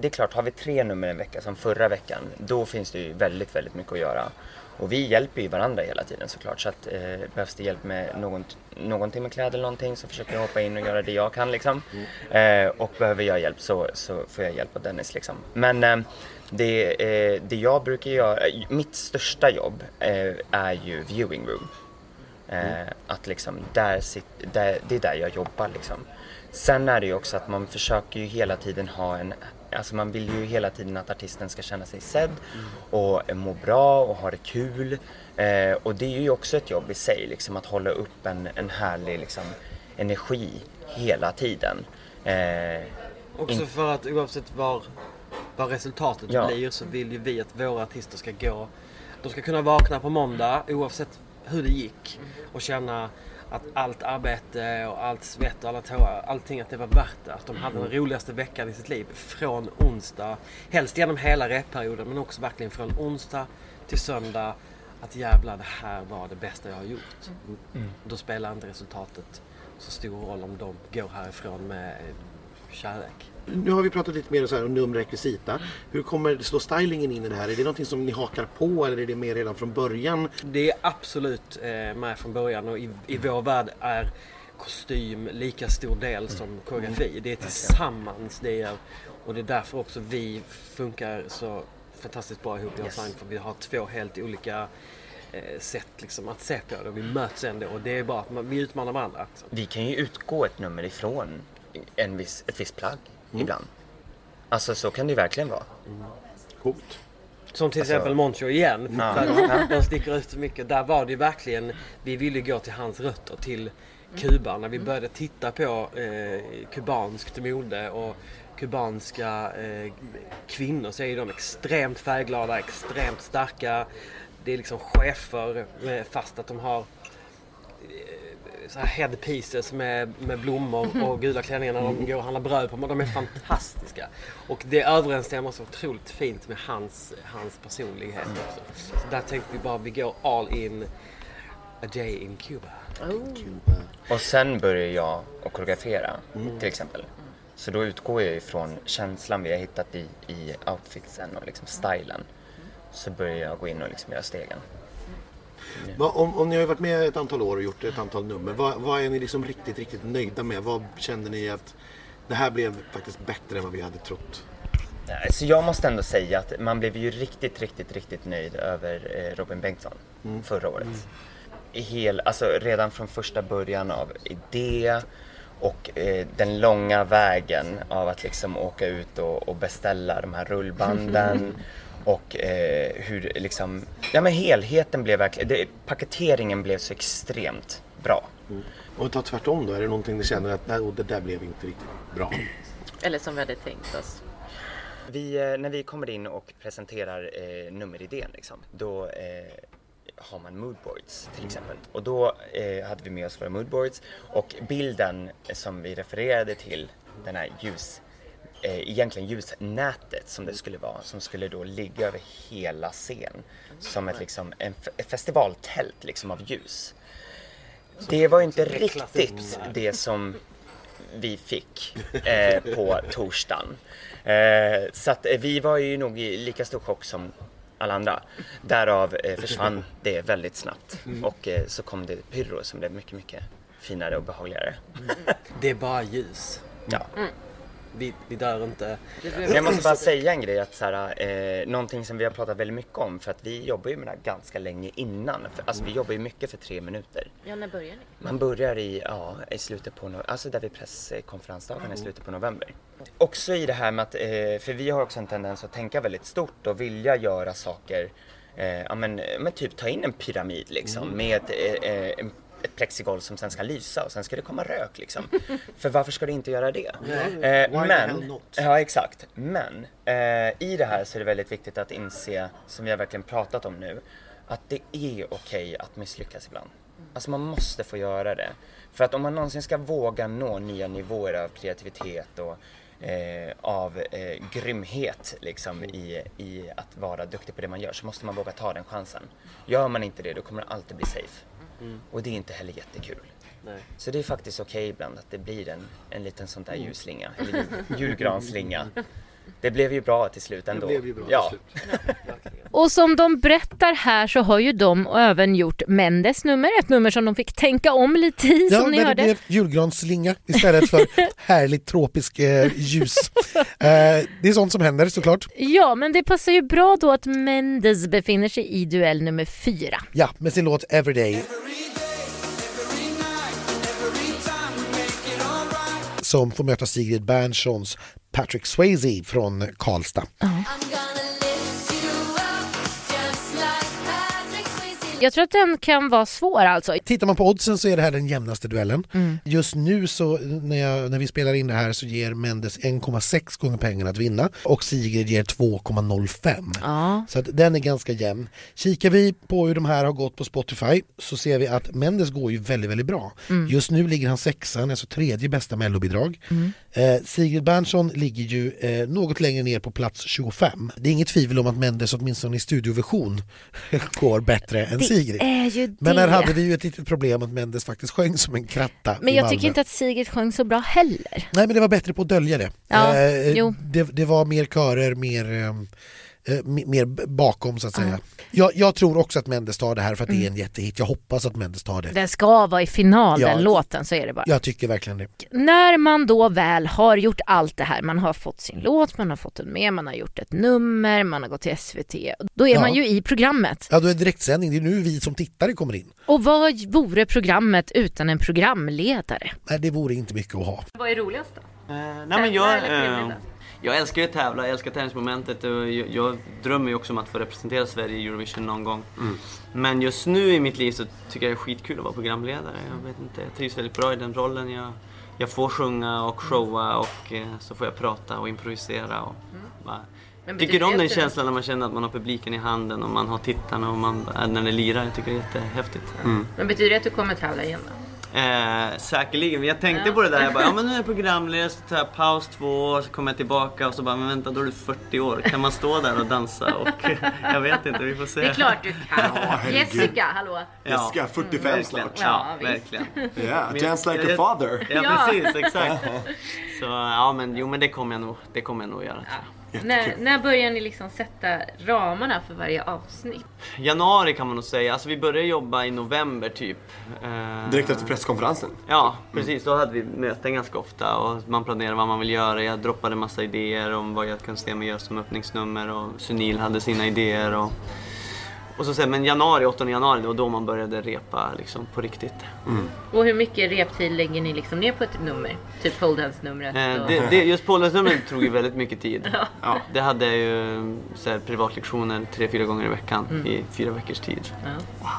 det är klart, har vi tre nummer en vecka som förra veckan, då finns det ju väldigt, väldigt mycket att göra. Och vi hjälper ju varandra hela tiden såklart. Så att eh, behövs det hjälp med någon, någonting med kläder eller någonting så försöker jag hoppa in och göra det jag kan liksom. Eh, och behöver jag hjälp så, så får jag hjälp av Dennis liksom. Men eh, det, eh, det jag brukar göra, mitt största jobb eh, är ju viewing room. Eh, att liksom, där sit, där, det är där jag jobbar liksom. Sen är det ju också att man försöker ju hela tiden ha en, alltså man vill ju hela tiden att artisten ska känna sig sedd och må bra och ha det kul. Eh, och det är ju också ett jobb i sig, liksom att hålla upp en, en härlig liksom, energi hela tiden. Eh, Också för att oavsett var, vad resultatet Ja. blir så vill ju vi att våra artister ska gå. De ska kunna vakna på måndag oavsett hur det gick och känna att allt arbete och allt svett och alla tårar, allting att det var värt det. Att de hade den roligaste veckan i sitt liv från onsdag, helst genom hela repperioden men också verkligen från onsdag till söndag. Att jävla det här var det bästa jag har gjort. Då spelar inte resultatet så stor roll om de går härifrån med kärlek. Nu har vi pratat lite mer så här om numrekvisita. Hur kommer slå stylingen in i det här? Är det någonting som ni hakar på eller är det mer redan från början? Det är absolut eh, med från början och i, i vår värld är kostym lika stor del som koreografi. Det är tillsammans det är, och det är därför också vi funkar så fantastiskt bra ihop i Yes. Ensemble för vi har två helt olika eh, sätt liksom, att se på det och vi möts ändå och det är bara att man, vi utmanar varandra. Vi kan ju utgå ett nummer ifrån en viss, ett visst plagg ibland. Alltså så kan det ju verkligen vara. Coolt. Som till Alltså- exempel Moncho igen. Ja. För att de sticker ut så mycket. Där var det ju verkligen, vi ville gå till hans rötter, till Kuba. När vi började titta på eh, kubanskt mode och kubanska eh, kvinnor så är de extremt färgglada, extremt starka. Det är liksom chefer eh, fast att de har eh, så här headpieces med, med blommor och gula klänningar när de går och handlar bröd på. De är fantastiska. Och det överensstämmer så otroligt fint med hans, hans personlighet också. Så där tänkte vi bara vi går all in a day in Cuba. Och sen börjar jag att koreografera till exempel. Så då utgår jag ifrån känslan vi har hittat i, i outfitsen och liksom stylen. Så börjar jag gå in och liksom göra stegen. Va, om, om ni har varit med ett antal år och gjort ett antal nummer, vad, vad är ni liksom riktigt, riktigt nöjda med? Vad känner ni att det här blev faktiskt bättre än vad vi hade trott? Så jag måste ändå säga att man blev ju riktigt, riktigt, riktigt nöjd över eh, Robin Bengtsson förra året. I hel, alltså redan från första början av idé och eh, den långa vägen av att liksom åka ut och, och beställa de här rullbanden och eh, hur liksom, ja men helheten blev verkligen, det, paketeringen blev så extremt bra. Om vi tar tvärtom då, är det någonting ni känner att nej, det där blev inte riktigt bra? Eller som vi hade tänkt oss. Vi, eh, när vi kommer in och presenterar eh, nummeridén liksom, då eh, har man moodboards till exempel. Och då eh, hade vi med oss våra moodboards och bilden som vi refererade till, den här ljus, eh, egentligen ljusnätet som det skulle vara, som skulle då ligga över hela scen. Som ett, liksom, en, f- ett festivaltält liksom av ljus. Det var inte riktigt det som vi fick eh, på torsdagen. Eh, så att eh, vi var ju nog i lika stor chock som alla andra. Därav eh, försvann det väldigt snabbt och eh, så kom det pyro som blev mycket, mycket finare och behagligare. Det är bara ljus. Ja. Vi, vi dör inte. Men jag måste bara säga en grej, att så här, eh, någonting som vi har pratat väldigt mycket om, för att vi jobbar ju med det här ganska länge innan. För, alltså vi jobbar ju mycket för tre minuter. Ja, när börjar ni? Man börjar i, ja, i slutet på, no- alltså där vid presskonferensdagen i slutet på november. Också i det här med att, eh, för vi har också en tendens att tänka väldigt stort och vilja göra saker, eh, ja men, men typ ta in en pyramid liksom med eh, eh, en ett plexigolv som sen ska lysa och sen ska det komma rök liksom. För varför ska det inte göra det? Eh, the hell men, ja exakt. Men eh, i det här så är det väldigt viktigt att inse, som vi har verkligen pratat om nu, att det är okej att misslyckas ibland. Alltså man måste få göra det. För att om man någonsin ska våga nå nya nivåer av kreativitet och eh, av eh, grymhet liksom i, i att vara duktig på det man gör så måste man våga ta den chansen. Gör man inte det då kommer det alltid bli safe. Och det är inte heller jättekul. Nej. Så det är faktiskt okej ibland att det blir en, en liten sån där ljusslinga, eller jul, julgranslinga. Det blev ju bra till slut ändå. blev ju bra till ja. slut. Och som de berättar här så har ju de även gjort Mendes nummer, ett nummer som de fick tänka om lite i Ja, som ni där det hörde. blev julgransslinga istället för härligt tropisk eh, ljus. Eh, det är sånt som händer såklart. Ja, men det passar ju bra då att Mendes befinner sig i duell nummer fyra. Ja, med sin låt Everyday. Som får möta Sigrid Bernssons Patrick Swayze från Karlstad. I'm gonna Jag tror att den kan vara svår alltså. Tittar man på oddsen så är det här den jämnaste duellen. Mm. Just nu så när, jag, när vi spelar in det här så ger Mendes 1,6 gånger pengarna att vinna och Sigrid ger 2,05. Ja. Så att den är ganska jämn. Kikar vi på hur de här har gått på Spotify så ser vi att Mendes går ju väldigt, väldigt bra. Mm. Just nu ligger han sexan, alltså tredje bästa mellobidrag. Eh, Sigrid Bernson ligger ju eh, något längre ner på plats 25. Det är inget tvivel om att Mendes åtminstone i studioversion går bättre än Sigrid. Men här hade vi ju ett litet problem att Mendes faktiskt sjöng som en kratta Men jag tycker inte att Sigrid sjöng så bra heller. Nej men det var bättre på att dölja det. Ja, Eh, det, det var mer körer, mer, eh, mer bakom så att säga. Jag, jag tror också att Mendes tar det här för att Mm. det är en jättehit. Jag hoppas att Mendes tar det. Den ska vara i final Ja. den låten, så är det bara. Jag tycker verkligen det. När man då väl har gjort allt det här, man har fått sin låt, man har fått den med, man har gjort ett nummer, man har gått till SVT. Då är Ja. man ju i programmet. Ja, då är det direktsändning. Det är nu vi som tittare kommer in. Och vad vore programmet utan en programledare? Nej, det vore inte mycket att ha. Vad är roligast då? Eh, nej men jag, eh, Jag älskar ju att tävla, jag älskar tävlingsmomentet och jag, jag drömmer ju också om att få representera Sverige i Eurovision någon gång. Mm. Men just nu i mitt liv så tycker jag det är skitkul att vara programledare. Jag vet inte, jag trivs väldigt bra i den rollen. Jag, jag får sjunga och showa och eh, så får jag prata och improvisera. Och bara, Men tycker betyder om den du- känslan när man känner att man har publiken i handen och man har tittarna och man, när det lirar. Jag tycker det är jättehäftigt. Men betyder det att du kommer tävla igen då? Eh, säkerligen, men jag tänkte Ja. på det där. Jag bara, ja men nu är jag programledare, så tar jag paus två år, så kommer jag tillbaka och så bara, men vänta då är du 40 år. Kan man stå där och dansa? Och jag vet inte, vi får se. Det är klart du kan. herregud. Jessica, hallå? Jessica, 45 verkligen. snart. Ja, Ja, verkligen. Ja, Men dance like a father. Ja, Ja. precis, exakt. Så ja, men jo men det kommer jag nog, det kommer jag nog göra. tror jag. När, när börjar ni liksom sätta ramarna för varje avsnitt? Januari kan man nog säga, alltså vi började jobba i november typ. Eh, Direkt efter presskonferensen. Ja, precis. Då hade vi möten ganska ofta och man planerade vad man vill göra. Jag droppade massa idéer om vad jag kunde se mig göra som öppningsnummer och Sunil hade sina idéer. Och, och så sen, men januari, 8 januari, det var då man började repa liksom på riktigt. Och hur mycket reptid lägger ni liksom ner på ett nummer? Typ pole dance-numret? Eh, och... det, det, just poldance tog ju väldigt mycket tid. Ja. Det hade jag ju så här, privatlektioner tre, fyra gånger i veckan i fyra veckors tid. Ja.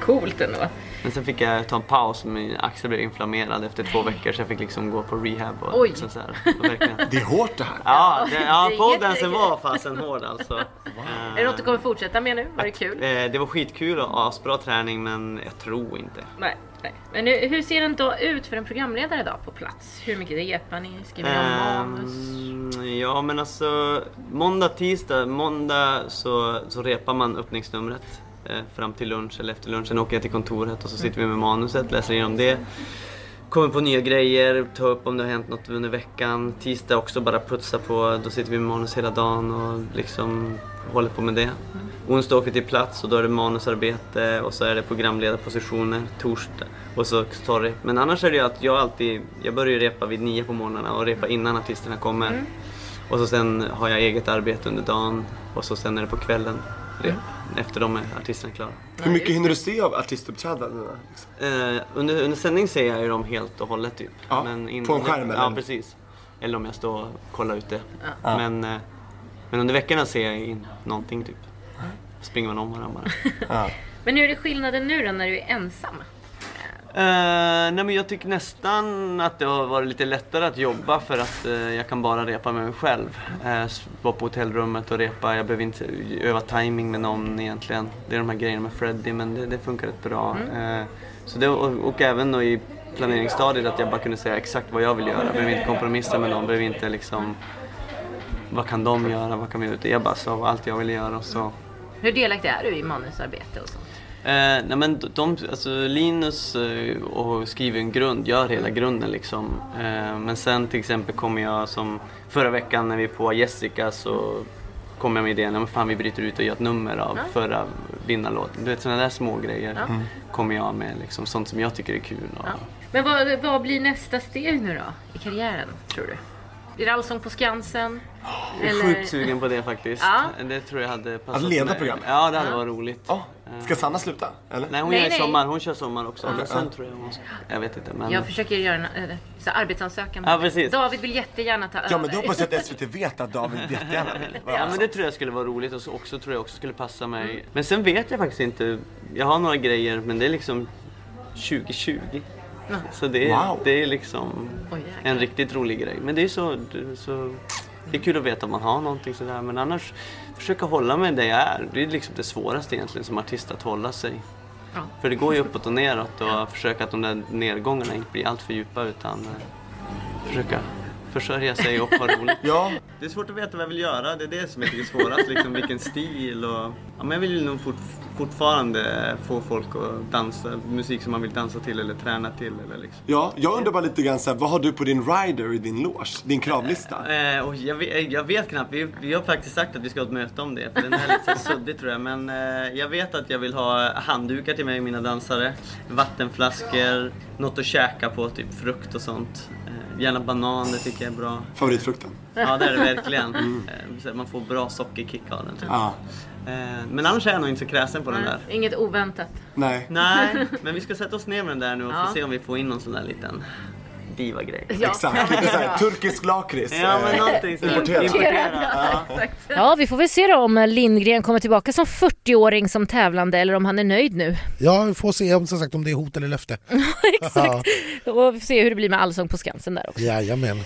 Coolt ändå. Men sen fick jag ta en paus, min axel blev inflammerad efter två veckor så jag fick liksom gå på rehab. Och Oj. liksom så här, och verkligen. Det är hårt det här. Ja, det, ja jättekul. var fasen hård alltså. Är det något du kommer fortsätta med nu? Var det kul? Eh, det var skitkul och asbra träning men jag tror inte. Nej. nej. Men hur, hur ser den då ut för en programledare då på plats? Hur mycket repar ni? Skriver ni om manus? Ehm, ja men alltså måndag, tisdag, måndag så, så repar man öppningsnumret fram till lunch eller efter lunch. Sen åker jag till kontoret och så sitter vi med manuset, läser igenom det. Kommer på nya grejer, tar upp om det har hänt något under veckan. Tisdag också bara putsa på, då sitter vi med manus hela dagen och liksom håller på med det. Onsdag åker till plats och då är det manusarbete och så är det programledarpositioner torsdag och så story. Men annars är det ju att jag alltid, jag börjar ju repa vid nio på morgnarna och repa innan artisterna kommer. Och så sen har jag eget arbete under dagen och så sen är det på kvällen. rep. Efter de är artisterna klara. Hur mycket hinner du se av artistuppträdandena? Liksom? Eh, under, under sändning ser jag ju dem helt och hållet typ. Ja, in- på en skärm, Ja, eller? precis. Eller om jag står och kollar ut det. Ja. Men, eh, men under veckorna ser jag in någonting typ. Springer man om varandra bara. Ja. Men hur är skillnaden nu då när du är ensam? Eh, nej men jag tycker nästan att det har varit lite lättare att jobba för att eh, jag kan bara repa med mig själv. Uh, vara på hotellrummet och repa, jag behöver inte öva timing med någon egentligen. Det är de här grejerna med Freddie men det, det funkar rätt bra. Eh, så det, och, och även då i planeringsstadiet att jag bara kunde säga exakt vad jag vill göra. Behöver inte kompromissa med någon, behöver inte liksom vad kan de göra, vad kan vi göra? Jag bara sa allt jag ville göra och så Hur delaktig är du i manusarbete och sånt? Eh, nej men de- alltså Linus eh, och skriver en grund, gör hela grunden liksom. Eh, men sen till exempel kommer jag som förra veckan när vi på Jessica så kom jag med idén, men fan vi bryter ut och gör ett nummer av Ja. förra vinnarlåten. Du vet sådana där små grejer Ja. Mm. kommer jag med liksom, sånt som jag tycker är kul. Och, Ja. Men vad, vad blir nästa steg nu då i karriären, tror du? Blir det Allsång på Skansen? Jag är sjukt sugen på det faktiskt. Ja. Det tror jag hade passat Att leda mig. programmet? Ja, det hade Ja. varit roligt. Ja. Ska Sanna sluta? Eller? Nej, hon Nej, gör nej. sommar. Hon kör sommar också. Men sen ja. tror jag hon. Jag vet inte. Men... Jag försöker göra en äh, så arbetsansökan. Ja, precis. David vill jättegärna ta Ja över. men då hoppas jag att SVT vet att David jättegärna vill vara Ja men det tror jag skulle vara roligt och så också tror jag också skulle passa mig. Men sen vet jag faktiskt inte. Jag har några grejer men det är liksom 2020. Så det är, Wow. det är liksom en riktigt rolig grej. Men det är så, det är så det är kul att veta om man har någonting sådär men annars försöka hålla mig där jag är. Det är liksom det svåraste egentligen som artist att hålla sig. Ja. För det går ju uppåt och neråt och försöka att de där nedgångarna inte blir allt för djupa utan eh, försöka försörja sig och ha roligt. Ja, Det är svårt att veta vad jag vill göra, det är det som jag tycker är svårast. Liksom, vilken stil och... Ja, men jag vill nog fort, fortfarande få folk att dansa musik som man vill dansa till eller träna till. Eller liksom. ja, jag undrar bara lite grann så här, vad har du på din rider i din loge? Din kravlista? Eh, och jag, vet, jag vet knappt, vi, vi har faktiskt sagt att vi ska ha ett möte om det. För den är lite så suddig tror jag. Men eh, jag vet att jag vill ha handdukar till mig och mina dansare. Vattenflaskor, något att käka på, typ frukt och sånt. Eh, gärna banan, det tycker jag är bra. Favoritfrukten? Ja det är det verkligen. Eh, så att man får bra sockerkick av den. Typ. Ja. Eh, men annars är jag nog inte så kräsen på den där. Nej, Inget oväntat. Nej. Nej, men vi ska sätta oss ner med den där nu och Ja. få se om vi får in någon sån där liten diva-grej. Exakt, lite såhär turkisk lakrits. Ja men eh, någonting sånt. importerat. Importerat. Ja. Ja, vi får väl se då om Lindgren kommer tillbaka som 40-åring som tävlande eller om han är nöjd nu. Ja, vi får se om, som sagt, om det är hot eller löfte. Exakt. Och vi får se hur det blir med Allsång på Skansen där också. Jajamän.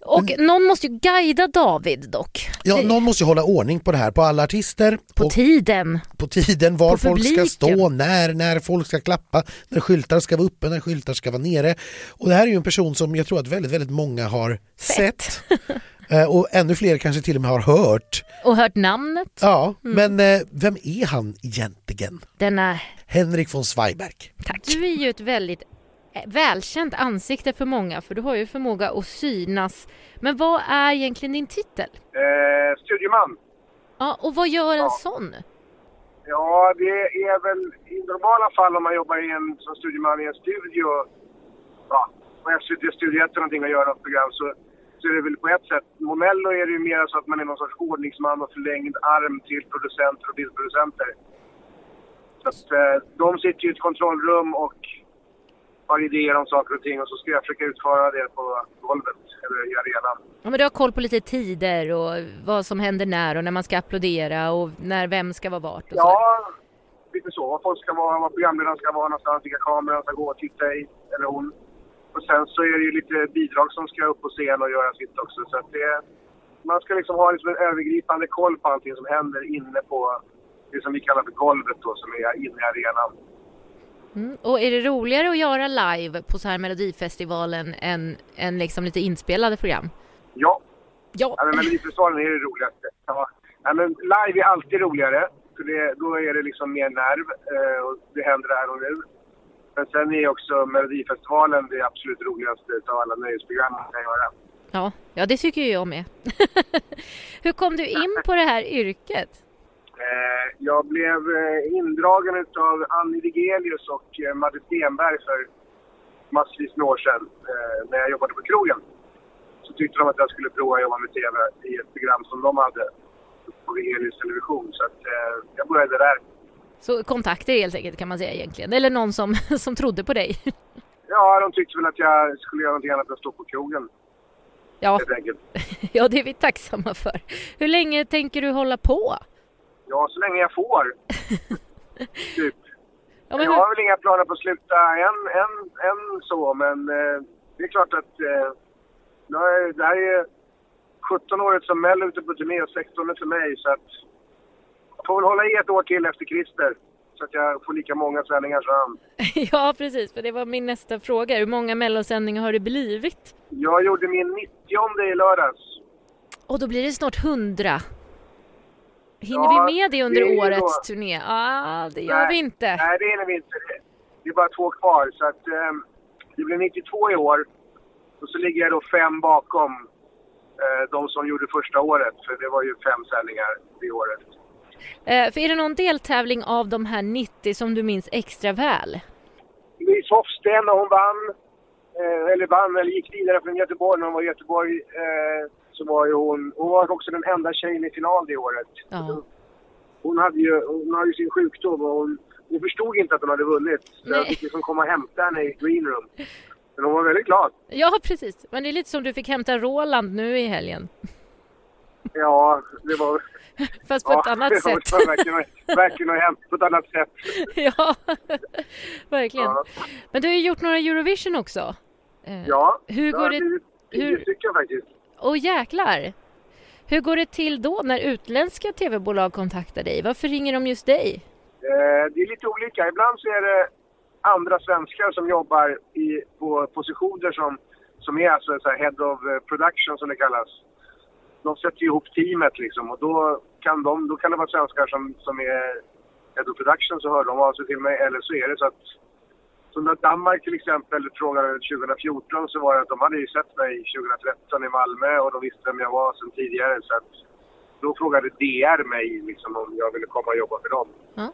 Och någon måste ju guida David dock. Ja, Det- någon måste ju hålla ordning på det här, på alla artister. På och tiden. på tiden, var På folk ska stå, när, när folk ska klappa, när skyltar ska vara uppe, när skyltar ska vara nere. Och det här är ju en person som jag tror att väldigt, väldigt många har sett. Eh, och ännu fler kanske till och med har hört. Och hört namnet. Ja, Mm. men eh, vem är han egentligen? Denna, Henrik von Zweigbergk. tack. Du är ju ett väldigt välkänt ansikte för många för du har ju förmåga att synas. Men vad är egentligen din titel? Eh, studieman. Ja, och vad gör en sån? Ja, det är väl i normala fall om man jobbar i en, som studieman i en studio, ja, på SVT Studio 1 eller någonting och gör något program så, så är det väl på ett sätt. Momello är det ju mer så att man är någon sorts ordningsman och förlängd arm till producenter och bildproducenter. Så att eh, de sitter ju i ett kontrollrum och har idéer om saker och ting och så ska jag försöka utföra det på golvet eller i arenan. Ja, men du har koll på lite tider och vad som händer när och när man ska applådera och när vem ska vara vart och så. Ja, lite så. Vad folk ska vara, vad programledaren ska vara någonstans, vilka kameror ska gå och titta i, eller hon. Och sen så är det ju lite bidrag som ska upp på scen och göra sitt också. Så att det, man ska liksom ha liksom en övergripande koll på allting som händer inne på det som vi kallar för golvet då, som är inne i arenan. Mm. Och är det roligare att göra live på så här Melodifestivalen än, än liksom lite inspelade program? Ja. Ja. ja men Melodifestivalen är det roligaste. Ja. Ja, men live är alltid roligare. För det, då är det liksom mer nerv eh, och det händer här och nu. Men sen är också Melodifestivalen det absolut roligaste av alla nöjesprogram man kan göra. Ja, ja det tycker ju jag med. Hur kom du in på det här yrket? Eh, jag blev eh, indragen av Annie Wigelius och eh, Madde Stenberg för massvis med år sedan när jag jobbade på krogen. Så tyckte de att jag skulle prova att jobba med TV i ett program som de hade på Wigelius Television. Så att, jag började där. Så kontakter helt enkelt kan man säga egentligen. Eller någon som, som trodde på dig. Ja, de tyckte väl att jag skulle göra någonting annat än att stå på krogen. Ja. Ja, det är vi tacksamma för. Hur länge tänker du hålla på? Ja, så länge jag får. typ. Ja, men jag har väl inga planer på att sluta än, än, än så, men eh, det är klart att eh, det här är 17 året som Mello ute på turné och 16 för mig, så att jag får väl hålla i ett år till efter Christer. Så att jag får lika många sändningar som han. Ja, precis. För det var min nästa fråga. Hur många mellosändningar har det blivit? Jag gjorde min 90 i lördags. Och då blir det snart 100. Hinner Ja, vi med det under det årets då- turné? Ja, det gör Nej, vi inte. Nej, det hinner vi inte. Det- är bara två kvar. Så att, eh, det blir 92 i år. Och så ligger jag då fem bakom eh, de som gjorde första året. För det var ju fem sändningar det året. Eh, för är det någon deltävling av de här 90 som du minns extra väl? Louise Hofsten när hon vann, eh, eller vann, eller gick vidare från Göteborg när hon var i Göteborg. Så var ju hon, hon var också den enda tjejen i final det året. Ja. Hon hade ju, hon hade ju sin sjukdom och hon, hon förstod inte att hon hade vunnit. Så jag Nej. fick liksom komma och hämta henne i green room. Men hon var väldigt glad. Ja, precis. Men det är lite som du fick hämta Roland nu i helgen. Ja, det var... Fast på ja, ett annat det var sätt. Verkligen, verkligen att hämta på ett annat sätt. ja, verkligen. Ja. Men du har ju gjort några Eurovision också. Eh, Ja, Hur går det... blivit tio Hur... stycken faktiskt. Och jäklar! Hur går det till då när utländska tv-bolag kontaktar dig? Varför ringer de just dig? Eh, det är lite olika. Ibland så är det andra svenskar som jobbar i, på positioner som, som är alltså så här head of eh, production som det kallas. De sätter ihop teamet liksom och då kan, de, då kan det vara svenskar som, som är head of production så hör de av sig till mig eller så är det så att som när Danmark till exempel frågade 2014 så var det att de hade ju sett mig 2013 i Malmö och de visste vem jag var sedan tidigare så att då frågade DR mig liksom om jag ville komma och jobba för dem. Ja.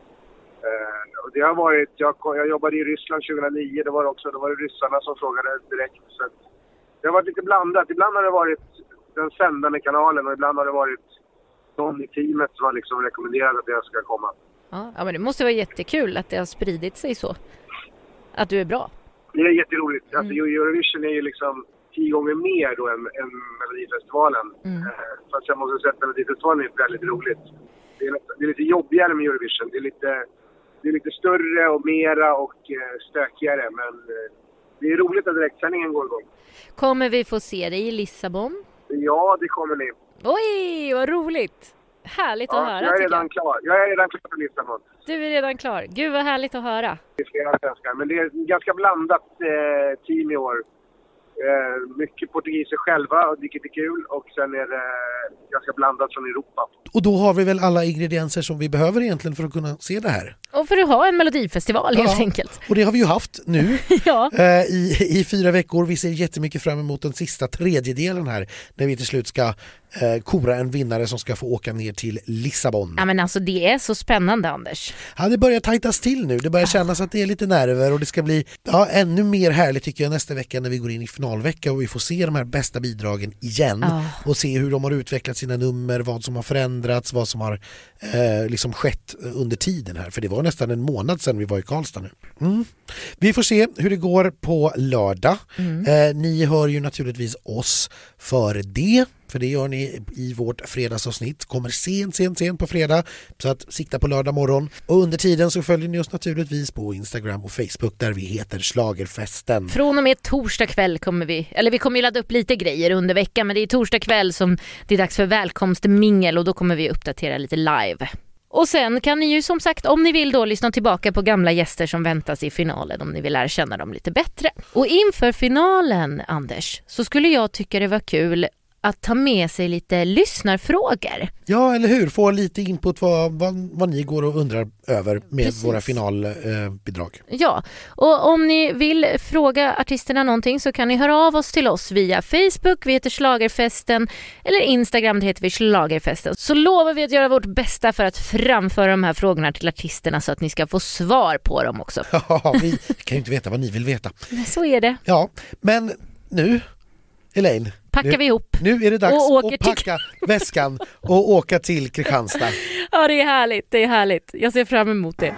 Eh, och det har varit, jag, jag jobbade i Ryssland 2009, det var också, då var det ryssarna som frågade direkt. Så att det har varit lite blandat. Ibland har det varit den sändande kanalen och ibland har det varit någon i teamet som har liksom rekommenderat att jag ska komma. Ja, men det måste vara jättekul att det har spridit sig så. Att du är bra. Det är jätteroligt. Alltså, Eurovision är ju liksom tio gånger mer då än, än Melodifestivalen. Eh, fast jag måste säga att Melodifestivalen är väldigt roligt. Det är, det är lite jobbigare med Eurovision. Det är lite, det är lite större och mera och eh, stökigare. Men eh, det är roligt att direktsändningen går igång. Kommer vi få se dig i Lissabon? Ja, det kommer ni. Oj, vad roligt! Härligt att Ja, höra jag är redan jag. klar. Jag är redan klar för Lissabon. Du är redan klar. Gud vad härligt att höra. Det är flera svenskar. Men det är ett ganska blandat eh, team i år. Eh, mycket portugiser själva, vilket är kul. Och sen är det ganska blandat från Europa. Och då har vi väl alla ingredienser som vi behöver egentligen för att kunna se det här. Och för att ha en melodifestival helt Ja. enkelt. Och det har vi ju haft nu Ja. eh, i, i fyra veckor. Vi ser jättemycket fram emot den sista tredjedelen här när vi till slut ska eh, kora en vinnare som ska få åka ner till Lissabon. Ja men alltså det är så spännande Anders. Ja, det börjar tajtas till nu. Det börjar kännas att det är lite nerver och det ska bli ja, ännu mer härligt tycker jag nästa vecka när vi går in i finalvecka och vi får se de här bästa bidragen igen Ja. och se hur de har utvecklat sina nummer, vad som har förändrats, vad som har eh, liksom skett under tiden här. För det var nästan en månad sedan vi var i Karlstad nu. Mm. Vi får se hur det går på lördag. Eh, ni hör ju naturligtvis oss före det. För det gör ni i vårt fredagsavsnitt. Kommer sent, sent, sent på fredag. Så att sikta på lördag morgon. Och under tiden så följer ni oss naturligtvis på Instagram och Facebook där vi heter Schlagerfesten. Från och med torsdag kväll kommer vi, eller vi kommer ju ladda upp lite grejer under veckan men det är torsdag kväll som det är dags för välkomstmingel och då kommer vi uppdatera lite live. Och sen kan ni ju som sagt om ni vill då lyssna tillbaka på gamla gäster som väntas i finalen om ni vill lära känna dem lite bättre. Och inför finalen Anders så skulle jag tycka det var kul att ta med sig lite lyssnarfrågor. Ja, eller hur? Få lite input vad, vad, vad ni går och undrar över med Precis. våra finalbidrag. Ja, och om ni vill fråga artisterna någonting så kan ni höra av oss till oss via Facebook, vi heter Schlagerfesten, eller Instagram, det heter vi Schlagerfesten. Så lovar vi att göra vårt bästa för att framföra de här frågorna till artisterna så att ni ska få svar på dem också. Ja, vi kan ju inte veta vad ni vill veta. Så är det. Ja, men nu, Elaine. Packar nu, vi ihop. Nu är det dags Och åker att packa väskan och åka till Kristianstad. Ja, det är härligt, det är härligt. Jag ser fram emot det.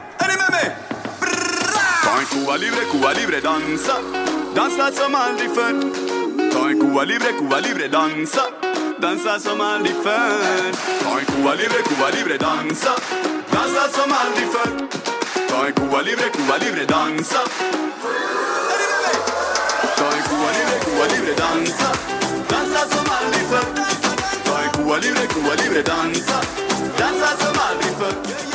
Ta en Cuba libre, Cuba libre, dansa Dansa som aldrig förr Ta en Cuba libre, Cuba libre, dansa Dansa som aldrig förr Ta en Cuba libre, Cuba libre, dansa Dansa som aldrig förr Ta en Cuba libre, Cuba libre, dansa Ta en Cuba libre, Cuba libre, dansa Dansa som aldrig förr Ta en Cuba libre, Cuba libre, dansa. Dansa som aldrig förr